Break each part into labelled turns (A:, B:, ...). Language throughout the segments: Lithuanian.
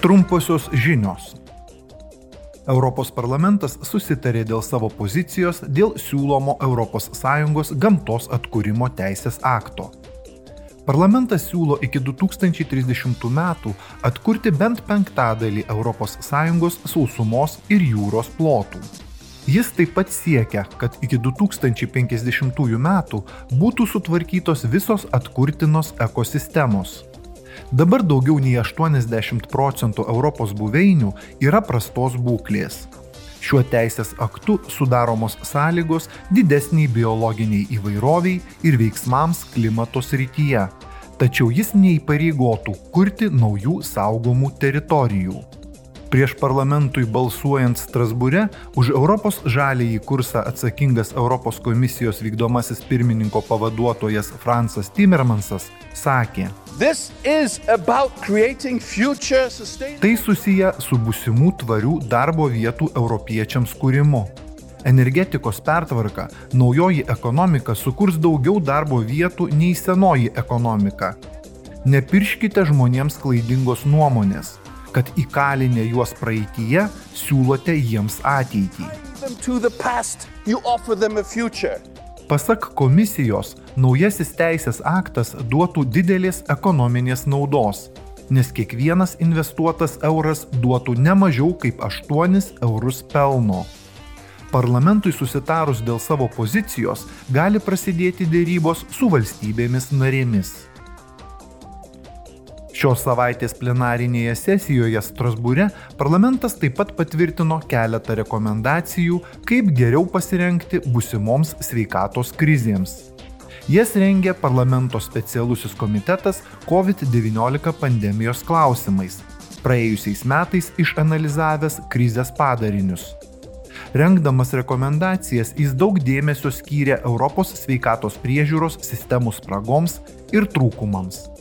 A: Trumposios žinios. Europos parlamentas susitarė dėl savo pozicijos dėl siūlomo ES gamtos atkūrimo teisės akto. Parlamentas siūlo iki 2030 metų atkurti bent penktadalį ES sausumos ir jūros plotų. Jis taip pat siekia, kad iki 2050 metų būtų sutvarkytos visos atkurtinos ekosistemos. Dabar daugiau nei 80 procentų Europos buveinių yra prastos būklės. Šiuo teisės aktu sudaromos sąlygos didesniai biologiniai įvairoviai ir veiksmams klimato srityje, tačiau jis neįpareigotų kurti naujų saugomų teritorijų. Prieš parlamentui balsuojant Strasbūre už Europos žalėjį kursą atsakingas Europos komisijos vykdomasis pirmininko pavaduotojas Fransas Timmermansas sakė, Tai susiję su būsimų tvarių darbo vietų europiečiams kūrimu. Energetikos pertvarka, naujoji ekonomika sukurs daugiau darbo vietų nei senoji ekonomika. Nepirškite žmonėms klaidingos nuomonės, kad įkalinę juos praeitie siūlote jiems ateitį. Pasak komisijos, naujasis teisės aktas duotų didelės ekonominės naudos, nes kiekvienas investuotas euras duotų ne mažiau kaip 8 eurus pelno. Parlamentui susitarus dėl savo pozicijos gali prasidėti dėrybos su valstybėmis narėmis. Šios savaitės plenarinėje sesijoje Strasbūre parlamentas taip pat patvirtino keletą rekomendacijų, kaip geriau pasirengti busimoms sveikatos krizėms. Jas rengė parlamento specialusis komitetas COVID-19 pandemijos klausimais, praėjusiais metais išanalizavęs krizės padarinius. Rengdamas rekomendacijas jis daug dėmesio skyrė Europos sveikatos priežiūros sistemų spragoms ir trūkumams.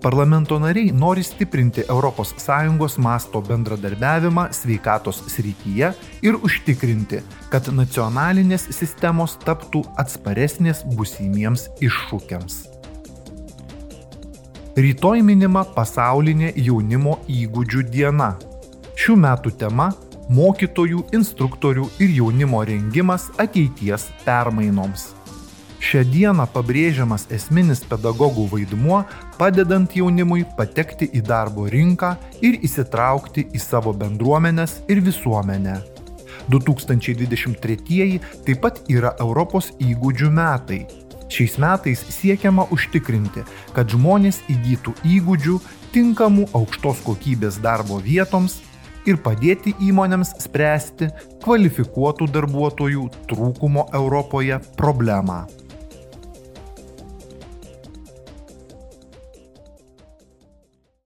A: Parlamento nariai nori stiprinti ES masto bendradarbiavimą sveikatos srityje ir užtikrinti, kad nacionalinės sistemos taptų atsparesnės busimiems iššūkiams. Rytoj minima pasaulinė jaunimo įgūdžių diena. Šių metų tema - mokytojų, instruktorių ir jaunimo rengimas ateities permainoms. Šią dieną pabrėžiamas esminis pedagogų vaidmuo, padedant jaunimui patekti į darbo rinką ir įsitraukti į savo bendruomenės ir visuomenę. 2023 taip pat yra Europos įgūdžių metai. Šiais metais siekiama užtikrinti, kad žmonės įgytų įgūdžių tinkamų aukštos kokybės darbo vietoms ir padėti įmonėms spręsti kvalifikuotų darbuotojų trūkumo Europoje problemą.